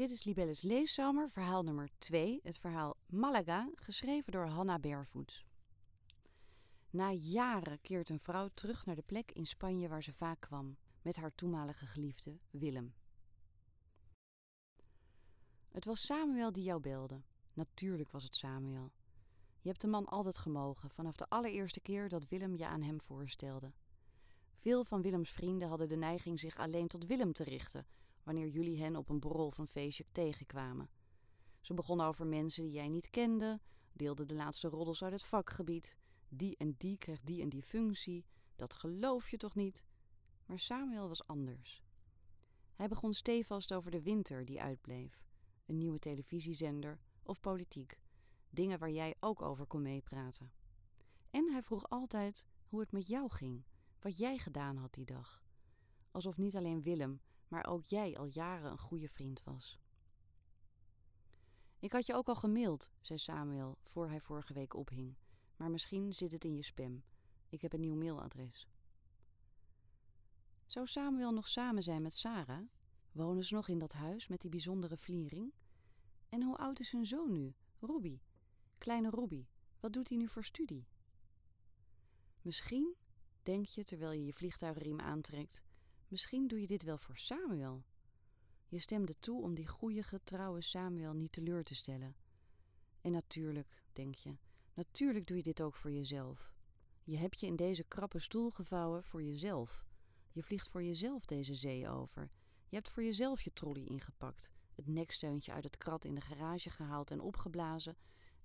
Dit is Libelles Leeszomer, verhaal nummer 2, het verhaal Malaga, geschreven door Hanna Barefoot. Na jaren keert een vrouw terug naar de plek in Spanje waar ze vaak kwam, met haar toenmalige geliefde Willem. Het was Samuel die jou belde. Natuurlijk was het Samuel. Je hebt de man altijd gemogen, vanaf de allereerste keer dat Willem je aan hem voorstelde. Veel van Willems vrienden hadden de neiging zich alleen tot Willem te richten, wanneer jullie hen op een borrel een feestje tegenkwamen. Ze begonnen over mensen die jij niet kende, deelden de laatste roddels uit het vakgebied. Die en die kreeg die en die functie, dat geloof je toch niet? Maar Samuel was anders. Hij begon stevast over de winter die uitbleef, een nieuwe televisiezender of politiek, dingen waar jij ook over kon meepraten. En hij vroeg altijd hoe het met jou ging, wat jij gedaan had die dag. Alsof niet alleen Willem, maar ook jij al jaren een goede vriend was. Ik had je ook al gemaild, zei Samuel voor hij vorige week ophing, maar misschien zit het in je spam. Ik heb een nieuw mailadres. Zou Samuel nog samen zijn met Sarah? Wonen ze nog in dat huis met die bijzondere vliering? En hoe oud is hun zoon nu, Robbie? Kleine Robbie, wat doet hij nu voor studie? Misschien, denk je terwijl je je vliegtuigriem aantrekt, Misschien doe je dit wel voor Samuel. Je stemde toe om die goede, getrouwe Samuel niet teleur te stellen. En natuurlijk, denk je, natuurlijk doe je dit ook voor jezelf. Je hebt je in deze krappe stoel gevouwen voor jezelf. Je vliegt voor jezelf deze zee over. Je hebt voor jezelf je trolley ingepakt, het neksteuntje uit het krat in de garage gehaald en opgeblazen,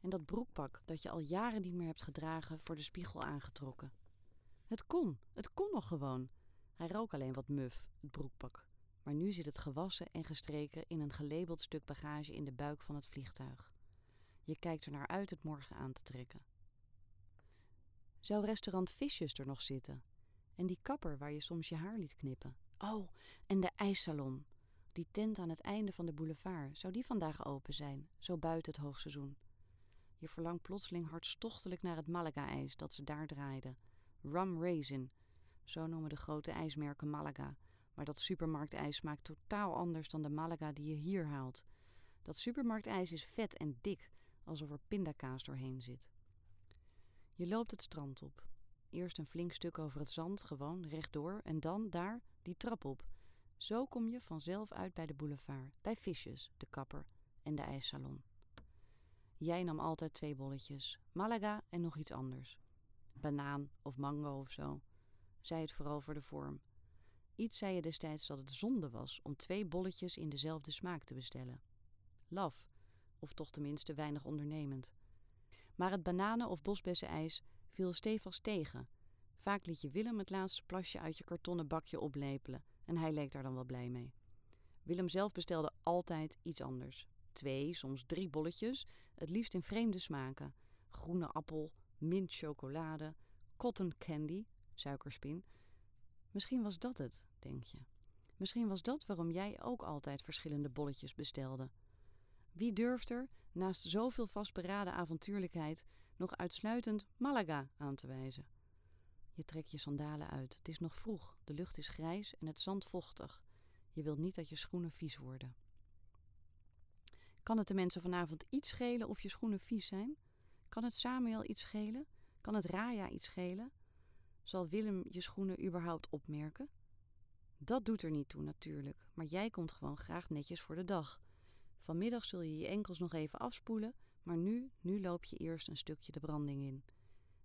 en dat broekpak dat je al jaren niet meer hebt gedragen voor de spiegel aangetrokken. Het kon, het kon nog gewoon. Hij rook alleen wat muf, het broekpak. Maar nu zit het gewassen en gestreken in een gelabeld stuk bagage in de buik van het vliegtuig. Je kijkt er naar uit het morgen aan te trekken. Zou restaurant Visjes er nog zitten? En die kapper waar je soms je haar liet knippen? Oh, en de ijssalon. Die tent aan het einde van de boulevard, zou die vandaag open zijn, zo buiten het hoogseizoen? Je verlangt plotseling hartstochtelijk naar het Malaga-ijs dat ze daar draaiden. Rum Raisin, zo noemen de grote ijsmerken Malaga. Maar dat supermarktijs smaakt totaal anders dan de Malaga die je hier haalt. Dat supermarktijs is vet en dik, alsof er pindakaas doorheen zit. Je loopt het strand op. Eerst een flink stuk over het zand, gewoon rechtdoor, en dan daar die trap op. Zo kom je vanzelf uit bij de boulevard, bij Visjes, de kapper en de ijssalon. Jij nam altijd twee bolletjes, Malaga en nog iets anders. Banaan of mango of zo zei het vooral voor de vorm. Iets zei je destijds dat het zonde was om twee bolletjes in dezelfde smaak te bestellen. Laf, of toch tenminste weinig ondernemend. Maar het bananen- of bosbessenijs viel stevast tegen. Vaak liet je Willem het laatste plasje uit je kartonnen bakje oplepelen en hij leek daar dan wel blij mee. Willem zelf bestelde altijd iets anders. Twee, soms drie bolletjes, het liefst in vreemde smaken. Groene appel, mint chocolade, cotton candy, suikerspin. Misschien was dat het, denk je. Misschien was dat waarom jij ook altijd verschillende bolletjes bestelde. Wie durft er, naast zoveel vastberaden avontuurlijkheid, nog uitsluitend Malaga aan te wijzen? Je trekt je sandalen uit. Het is nog vroeg, de lucht is grijs en het zand vochtig. Je wilt niet dat je schoenen vies worden. Kan het de mensen vanavond iets schelen of je schoenen vies zijn? Kan het Samuel iets schelen? Kan het Raya iets schelen? Zal Willem je schoenen überhaupt opmerken? Dat doet er niet toe natuurlijk, maar jij komt gewoon graag netjes voor de dag. Vanmiddag zul je je enkels nog even afspoelen, maar nu, nu loop je eerst een stukje de branding in.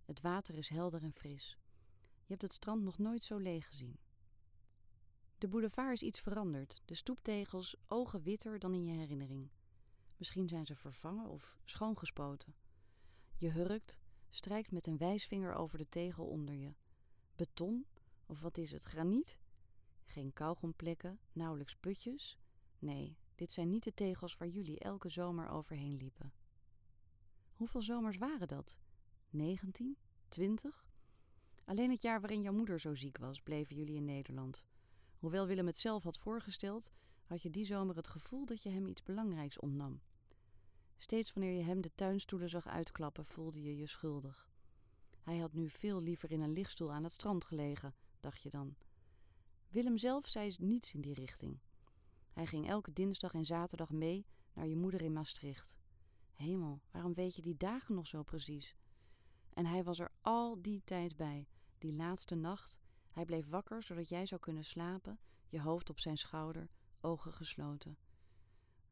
Het water is helder en fris. Je hebt het strand nog nooit zo leeg gezien. De boulevard is iets veranderd, de stoeptegels ogen witter dan in je herinnering. Misschien zijn ze vervangen of schoongespoten. Je hurkt, strijkt met een wijsvinger over de tegel onder je. Beton, of wat is het, graniet? Geen kauwgomplekken, nauwelijks putjes. Nee, dit zijn niet de tegels waar jullie elke zomer overheen liepen. Hoeveel zomers waren dat? Negentien? Twintig? Alleen het jaar waarin jouw moeder zo ziek was, bleven jullie in Nederland. Hoewel Willem het zelf had voorgesteld, had je die zomer het gevoel dat je hem iets belangrijks ontnam. Steeds wanneer je hem de tuinstoelen zag uitklappen, voelde je je schuldig. Hij had nu veel liever in een lichtstoel aan het strand gelegen, dacht je dan. Willem zelf zei niets in die richting. Hij ging elke dinsdag en zaterdag mee naar je moeder in Maastricht. Hemel, waarom weet je die dagen nog zo precies? En hij was er al die tijd bij, die laatste nacht. Hij bleef wakker zodat jij zou kunnen slapen, je hoofd op zijn schouder, ogen gesloten.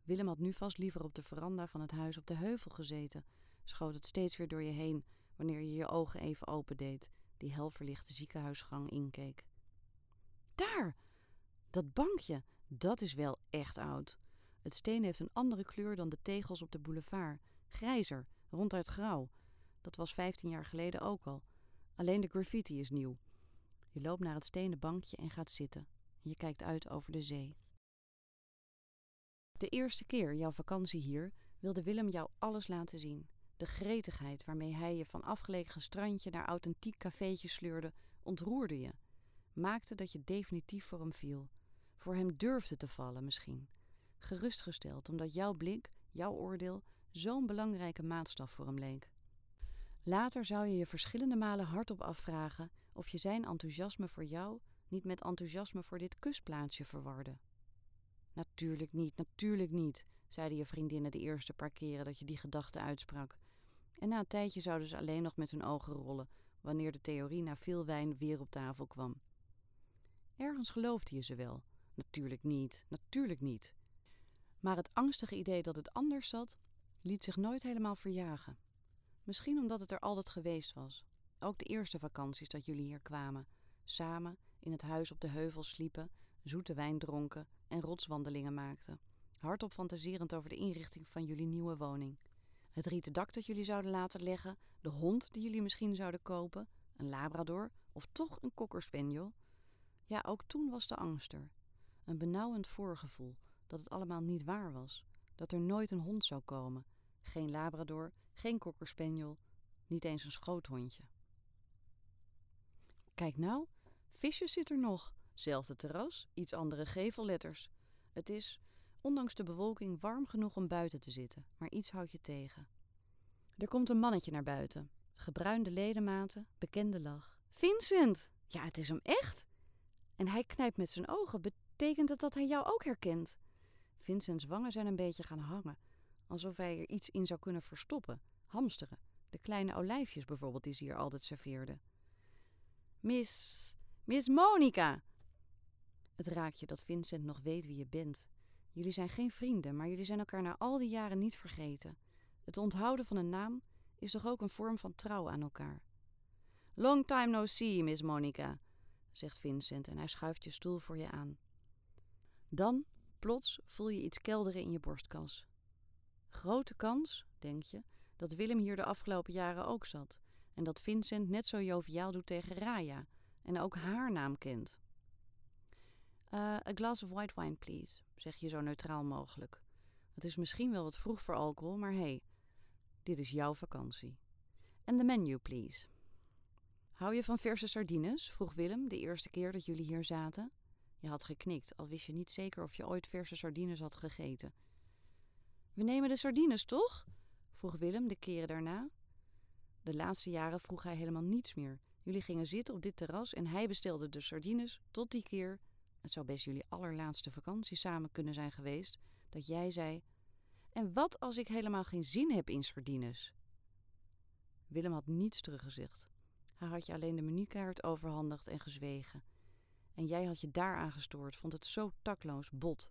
Willem had nu vast liever op de veranda van het huis op de heuvel gezeten, schoot het steeds weer door je heen wanneer je je ogen even opendeed, die helverlichte ziekenhuisgang inkeek. Daar! Dat bankje, dat is wel echt oud. Het steen heeft een andere kleur dan de tegels op de boulevard. Grijzer, ronduit grauw. Dat was vijftien jaar geleden ook al. Alleen de graffiti is nieuw. Je loopt naar het stenen bankje en gaat zitten. Je kijkt uit over de zee. De eerste keer jouw vakantie hier wilde Willem jou alles laten zien. De gretigheid waarmee hij je van afgelegen strandje naar authentiek cafeetje sleurde, ontroerde je. Maakte dat je definitief voor hem viel. Voor hem durfde te vallen misschien. Gerustgesteld omdat jouw blik, jouw oordeel, zo'n belangrijke maatstaf voor hem leek. Later zou je je verschillende malen hardop afvragen of je zijn enthousiasme voor jou niet met enthousiasme voor dit kustplaatsje verwarde. Natuurlijk niet, natuurlijk niet, zeiden je vriendinnen de eerste paar keren dat je die gedachte uitsprak. En na een tijdje zouden ze alleen nog met hun ogen rollen wanneer de theorie na veel wijn weer op tafel kwam. Ergens geloofde je ze wel. Natuurlijk niet, natuurlijk niet. Maar het angstige idee dat het anders zat, liet zich nooit helemaal verjagen. Misschien omdat het er altijd geweest was. Ook de eerste vakanties dat jullie hier kwamen, samen in het huis op de heuvel sliepen, zoete wijn dronken en rotswandelingen maakten, hardop fantaserend over de inrichting van jullie nieuwe woning. Het rieten dak dat jullie zouden laten leggen, de hond die jullie misschien zouden kopen, een labrador of toch een kokkerspaniel. Ja, ook toen was de angst er. Een benauwend voorgevoel dat het allemaal niet waar was, dat er nooit een hond zou komen, geen labrador, geen kokkerspaniel, niet eens een schoothondje. Kijk nou, visjes zit er nog. Zelfde terras, iets andere gevelletters. Het is, ondanks de bewolking, warm genoeg om buiten te zitten, maar iets houdt je tegen. Er komt een mannetje naar buiten. Gebruinde ledematen, bekende lach. Vincent! Ja, het is hem echt! En hij knijpt met zijn ogen. Betekent dat dat hij jou ook herkent? Vincents wangen zijn een beetje gaan hangen, alsof hij er iets in zou kunnen verstoppen. Hamsteren. De kleine olijfjes bijvoorbeeld die ze hier altijd serveerde. Miss. Miss Monica! Het raakt je dat Vincent nog weet wie je bent. Jullie zijn geen vrienden, maar jullie zijn elkaar na al die jaren niet vergeten. Het onthouden van een naam is toch ook een vorm van trouw aan elkaar. Long time no see, Miss Monica, zegt Vincent en hij schuift je stoel voor je aan. Dan, plots, voel je iets kelderen in je borstkas. Grote kans, denk je, dat Willem hier de afgelopen jaren ook zat en dat Vincent net zo joviaal doet tegen Raya en ook haar naam kent. Uh, a glass of white wine, please, zeg je zo neutraal mogelijk. Het is misschien wel wat vroeg voor alcohol, maar hé, hey, dit is jouw vakantie. En de menu, please. Hou je van verse sardines? vroeg Willem de eerste keer dat jullie hier zaten. Je had geknikt, al wist je niet zeker of je ooit verse sardines had gegeten. We nemen de sardines, toch? vroeg Willem de keren daarna. De laatste jaren vroeg hij helemaal niets meer. Jullie gingen zitten op dit terras en hij bestelde de sardines tot die keer. Het zou best jullie allerlaatste vakantie samen kunnen zijn geweest. Dat jij zei: En wat als ik helemaal geen zin heb in sardines? Willem had niets teruggezegd. Hij had je alleen de menukaart overhandigd en gezwegen. En jij had je daaraan gestoord, vond het zo takloos bot.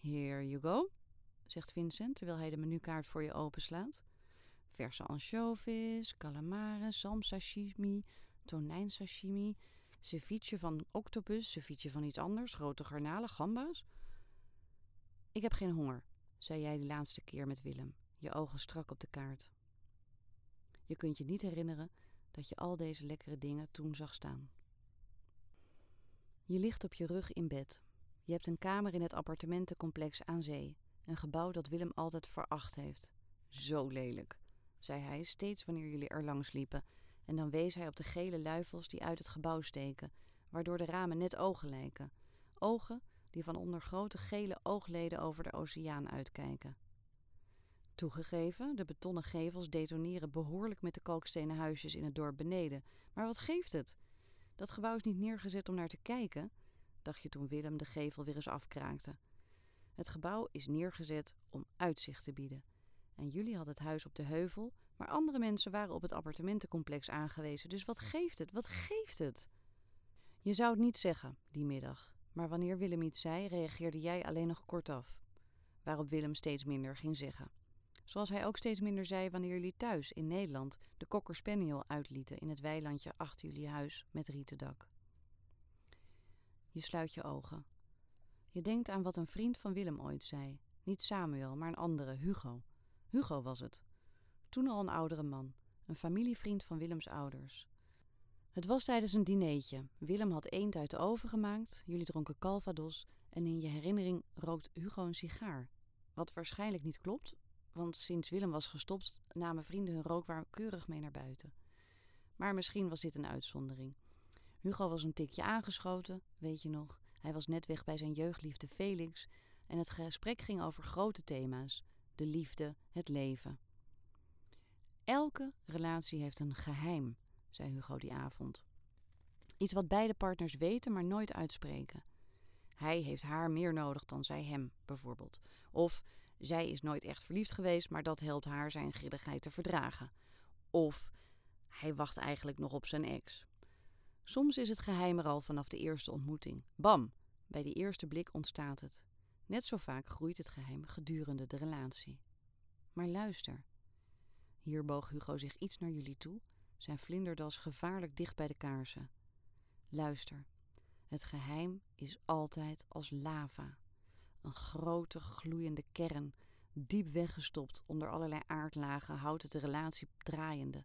Here you go, zegt Vincent terwijl hij de menukaart voor je openslaat. Verse anchovies, calamari, zalm sashimi, tonijn sashimi, ceviche van octopus, ceviche van iets anders, grote garnalen, gamba's. Ik heb geen honger, zei jij de laatste keer met Willem, je ogen strak op de kaart. Je kunt je niet herinneren dat je al deze lekkere dingen toen zag staan. Je ligt op je rug in bed. Je hebt een kamer in het appartementencomplex aan zee, een gebouw dat Willem altijd veracht heeft. Zo lelijk, zei hij steeds wanneer jullie er langs liepen, en dan wees hij op de gele luifels die uit het gebouw steken, waardoor de ramen net ogen lijken. Ogen die van onder grote gele oogleden over de oceaan uitkijken. Toegegeven, de betonnen gevels detoneren behoorlijk met de kalkstenen huisjes in het dorp beneden. Maar wat geeft het? Dat gebouw is niet neergezet om naar te kijken. dacht je toen Willem de gevel weer eens afkraakte. Het gebouw is neergezet om uitzicht te bieden. En jullie hadden het huis op de heuvel, maar andere mensen waren op het appartementencomplex aangewezen. Dus wat geeft het? Wat geeft het? Je zou het niet zeggen, die middag. Maar wanneer Willem iets zei, reageerde jij alleen nog kortaf. Waarop Willem steeds minder ging zeggen. Zoals hij ook steeds minder zei wanneer jullie thuis in Nederland de Cocker Spaniel uitlieten in het weilandje achter jullie huis met rieten dak. Je sluit je ogen. Je denkt aan wat een vriend van Willem ooit zei. Niet Samuel, maar een andere, Hugo. Hugo was het. Toen al een oudere man, een familievriend van Willems ouders. Het was tijdens een dineetje. Willem had eend uit de oven gemaakt, jullie dronken calvados en in je herinnering rookt Hugo een sigaar. Wat waarschijnlijk niet klopt, want sinds Willem was gestopt namen vrienden hun rookwaar keurig mee naar buiten. Maar misschien was dit een uitzondering. Hugo was een tikje aangeschoten, weet je nog. Hij was net weg bij zijn jeugdliefde Felix en het gesprek ging over grote thema's: de liefde, het leven. Elke relatie heeft een geheim, zei Hugo die avond. Iets wat beide partners weten, maar nooit uitspreken. Hij heeft haar meer nodig dan zij hem, bijvoorbeeld. Of zij is nooit echt verliefd geweest, maar dat helpt haar zijn grilligheid te verdragen. Of hij wacht eigenlijk nog op zijn ex. Soms is het geheim er al vanaf de eerste ontmoeting. Bam! Bij die eerste blik ontstaat het. Net zo vaak groeit het geheim gedurende de relatie. Maar luister. Hier boog Hugo zich iets naar jullie toe, zijn vlinderdas gevaarlijk dicht bij de kaarsen. Luister. Het geheim is altijd als lava. Een grote gloeiende kern, diep weggestopt onder allerlei aardlagen, houdt het de relatie draaiende.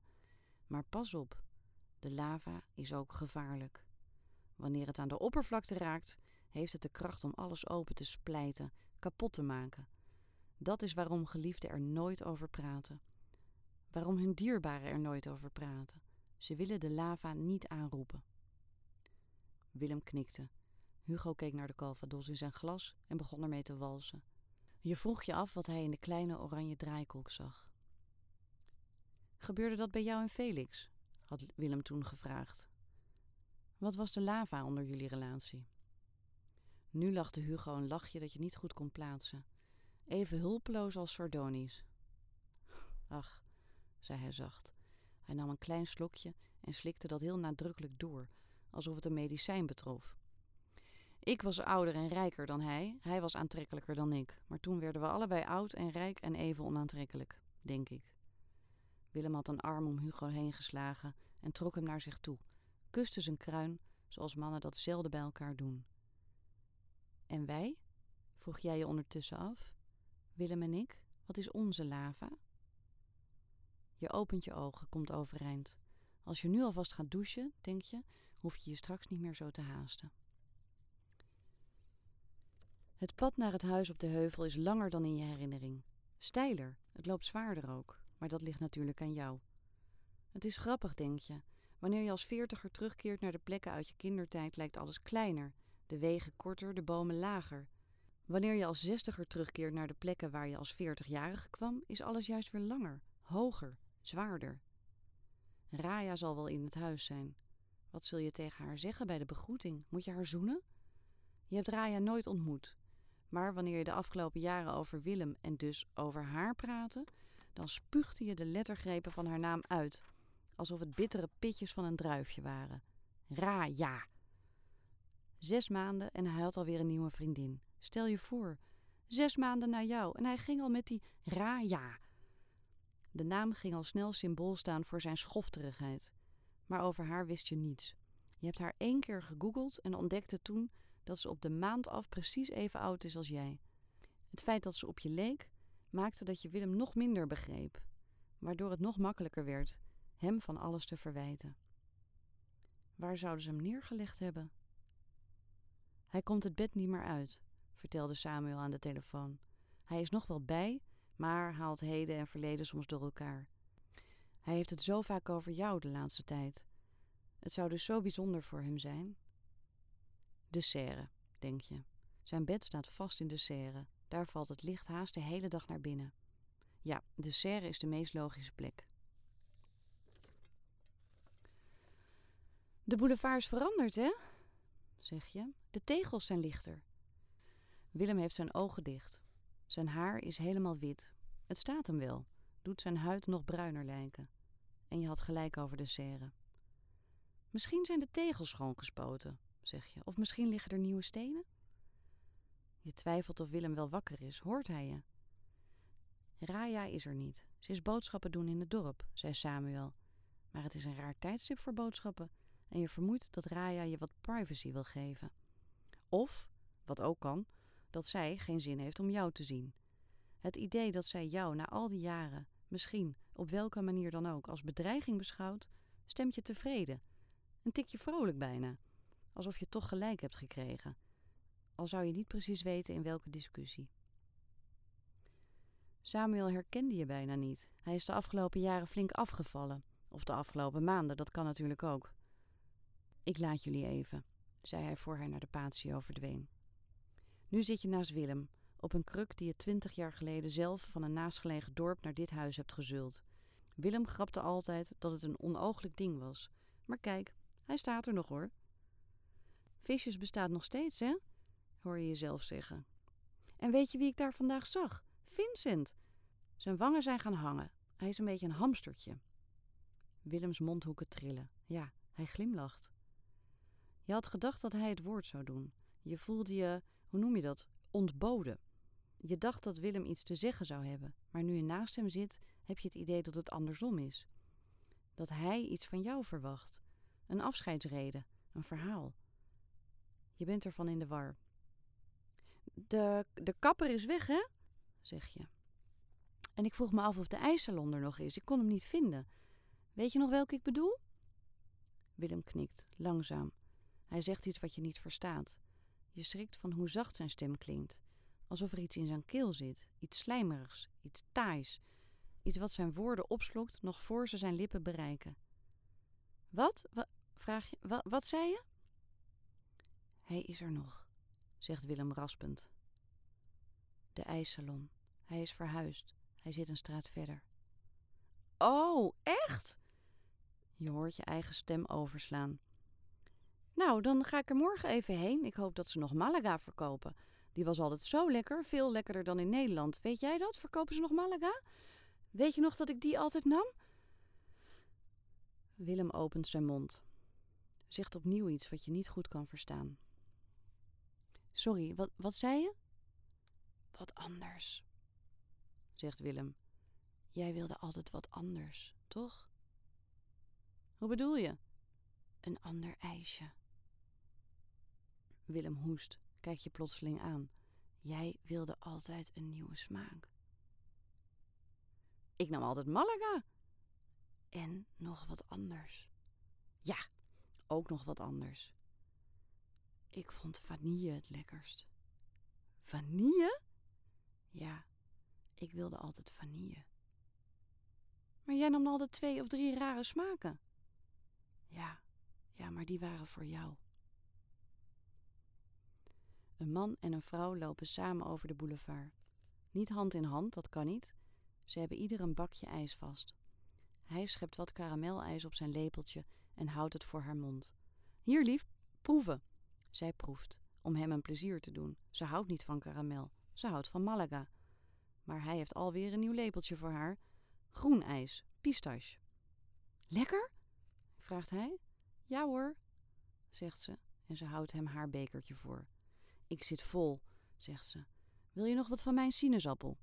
Maar pas op, de lava is ook gevaarlijk. Wanneer het aan de oppervlakte raakt, heeft het de kracht om alles open te splijten, kapot te maken. Dat is waarom geliefden er nooit over praten. Waarom hun dierbaren er nooit over praten. Ze willen de lava niet aanroepen. Willem knikte. Hugo keek naar de calvados in zijn glas en begon ermee te walsen. Je vroeg je af wat hij in de kleine oranje draaikolk zag. Gebeurde dat bij jou en Felix? had Willem toen gevraagd. Wat was de lava onder jullie relatie? Nu lachte Hugo een lachje dat je niet goed kon plaatsen. Even hulpeloos als sardonisch. Ach, zei hij zacht. Hij nam een klein slokje en slikte dat heel nadrukkelijk door, alsof het een medicijn betrof. Ik was ouder en rijker dan hij, hij was aantrekkelijker dan ik. Maar toen werden we allebei oud en rijk en even onaantrekkelijk, denk ik. Willem had een arm om Hugo heen geslagen en trok hem naar zich toe, kuste zijn kruin, zoals mannen dat zelden bij elkaar doen. En wij? vroeg jij je ondertussen af. Willem en ik, wat is onze lava? Je opent je ogen, komt overeind. Als je nu alvast gaat douchen, denk je, hoef je je straks niet meer zo te haasten. Het pad naar het huis op de heuvel is langer dan in je herinnering. Steiler, het loopt zwaarder ook, maar dat ligt natuurlijk aan jou. Het is grappig, denk je. Wanneer je als veertiger terugkeert naar de plekken uit je kindertijd, lijkt alles kleiner, de wegen korter, de bomen lager. Wanneer je als zestiger terugkeert naar de plekken waar je als veertigjarige kwam, is alles juist weer langer, hoger, zwaarder. Raya zal wel in het huis zijn. Wat zul je tegen haar zeggen bij de begroeting? Moet je haar zoenen? Je hebt Raya nooit ontmoet. Maar wanneer je de afgelopen jaren over Willem en dus over haar praatte, dan spuugde je de lettergrepen van haar naam uit, alsof het bittere pitjes van een druifje waren. Raya. Zes maanden en hij had alweer een nieuwe vriendin. Stel je voor, zes maanden na jou en hij ging al met die Raya. De naam ging al snel symbool staan voor zijn schofterigheid. Maar over haar wist je niets. Je hebt haar één keer gegoogeld en ontdekte toen dat ze op de maand af precies even oud is als jij. Het feit dat ze op je leek, maakte dat je Willem nog minder begreep, waardoor het nog makkelijker werd hem van alles te verwijten. Waar zouden ze hem neergelegd hebben? Hij komt het bed niet meer uit, vertelde Samuel aan de telefoon. Hij is nog wel bij, maar haalt heden en verleden soms door elkaar. Hij heeft het zo vaak over jou de laatste tijd. Het zou dus zo bijzonder voor hem zijn. De serre, denk je. Zijn bed staat vast in de serre. Daar valt het licht haast de hele dag naar binnen. Ja, de serre is de meest logische plek. De boulevard is veranderd, hè? zeg je. De tegels zijn lichter. Willem heeft zijn ogen dicht. Zijn haar is helemaal wit. Het staat hem wel, doet zijn huid nog bruiner lijken. En je had gelijk over de serre. Misschien zijn de tegels schoongespoten, zeg je. Of misschien liggen er nieuwe stenen? Je twijfelt of Willem wel wakker is. Hoort hij je? Raya is er niet. Ze is boodschappen doen in het dorp, zei Samuel. Maar het is een raar tijdstip voor boodschappen en je vermoedt dat Raya je wat privacy wil geven. Of, wat ook kan, dat zij geen zin heeft om jou te zien. Het idee dat zij jou na al die jaren, misschien op welke manier dan ook, als bedreiging beschouwt, stemt je tevreden. Een tikje vrolijk bijna. Alsof je toch gelijk hebt gekregen. Al zou je niet precies weten in welke discussie. Samuel herkende je bijna niet. Hij is de afgelopen jaren flink afgevallen. Of de afgelopen maanden, dat kan natuurlijk ook. Ik laat jullie even, zei hij voor hij naar de patio verdween. Nu zit je naast Willem, op een kruk die je twintig jaar geleden zelf van een naastgelegen dorp naar dit huis hebt gezult. Willem grapte altijd dat het een onooglijk ding was. Maar kijk, hij staat er nog hoor. Visjes bestaat nog steeds, hè? hoor je jezelf zeggen. En weet je wie ik daar vandaag zag? Vincent! Zijn wangen zijn gaan hangen. Hij is een beetje een hamstertje. Willems mondhoeken trillen. Ja, hij glimlacht. Je had gedacht dat hij het woord zou doen. Je voelde je, hoe noem je dat, ontboden. Je dacht dat Willem iets te zeggen zou hebben, maar nu je naast hem zit, heb je het idee dat het andersom is. Dat hij iets van jou verwacht. Een afscheidsreden, een verhaal. Je bent ervan in de war. De, de kapper is weg, hè? zeg je. En ik vroeg me af of de ijssalon er nog is. Ik kon hem niet vinden. Weet je nog welke ik bedoel? Willem knikt, langzaam. Hij zegt iets wat je niet verstaat. Je schrikt van hoe zacht zijn stem klinkt. Alsof er iets in zijn keel zit. Iets slijmerigs, iets taais. Iets wat zijn woorden opslokt nog voor ze zijn lippen bereiken. Wat? Wa vraag je? Wa wat zei je? Hij is er nog, zegt Willem raspend. De ijssalon. Hij is verhuisd. Hij zit een straat verder. Oh, echt? Je hoort je eigen stem overslaan. Nou, dan ga ik er morgen even heen. Ik hoop dat ze nog Malaga verkopen. Die was altijd zo lekker, veel lekkerder dan in Nederland. Weet jij dat? Verkopen ze nog Malaga? Weet je nog dat ik die altijd nam? Willem opent zijn mond. Zegt opnieuw iets wat je niet goed kan verstaan. Sorry, wat, wat zei je? Wat anders, zegt Willem. Jij wilde altijd wat anders, toch? Hoe bedoel je? Een ander ijsje. Willem hoest, kijkt je plotseling aan. Jij wilde altijd een nieuwe smaak. Ik nam altijd Malaga. En nog wat anders. Ja, ook nog wat anders. Ik vond vanille het lekkerst. Vanille? Ja, ik wilde altijd vanille. Maar jij nam altijd twee of drie rare smaken. Ja, ja, maar die waren voor jou. Een man en een vrouw lopen samen over de boulevard. Niet hand in hand, dat kan niet. Ze hebben ieder een bakje ijs vast. Hij schept wat karamelijs op zijn lepeltje en houdt het voor haar mond. Hier, lief, proeven. Zij proeft, om hem een plezier te doen. Ze houdt niet van karamel, ze houdt van Malaga. Maar hij heeft alweer een nieuw lepeltje voor haar. Groen ijs, pistache. Lekker? vraagt hij. Ja hoor, zegt ze en ze houdt hem haar bekertje voor. Ik zit vol, zegt ze. Wil je nog wat van mijn sinaasappel?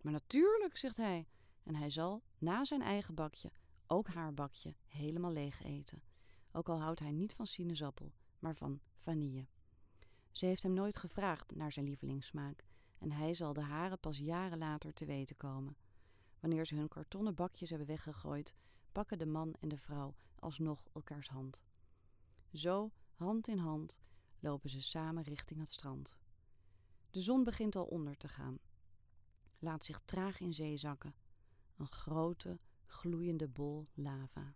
Maar natuurlijk, zegt hij. En hij zal, na zijn eigen bakje, ook haar bakje, helemaal leeg eten. Ook al houdt hij niet van sinaasappel, maar van vanille. Ze heeft hem nooit gevraagd naar zijn lievelingssmaak en hij zal de haren pas jaren later te weten komen. Wanneer ze hun kartonnen bakjes hebben weggegooid, pakken de man en de vrouw alsnog elkaars hand. Zo, hand in hand, lopen ze samen richting het strand. De zon begint al onder te gaan. Laat zich traag in zee zakken. Een grote, gloeiende bol lava.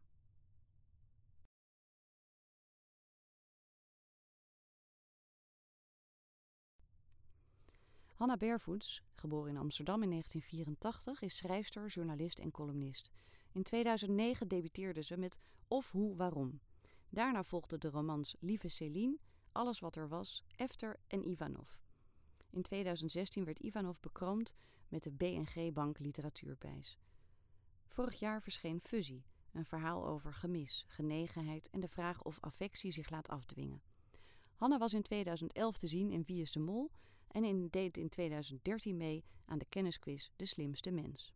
Hanna Bervoets, geboren in Amsterdam in 1984, is schrijfster, journalist en columnist. In 2009 debuteerde ze met Of Hoe Waarom. Daarna volgden de romans Lieve Céline, alles wat er was, Efter en Ivanov. In 2016 werd Ivanov bekroond met de BNG Bank Literatuurprijs. Vorig jaar verscheen Fuzzy, een verhaal over gemis, genegenheid en de vraag of affectie zich laat afdwingen. Hanna was in 2011 te zien in Wie is de Mol en deed in 2013 mee aan de kennisquiz De Slimste Mens.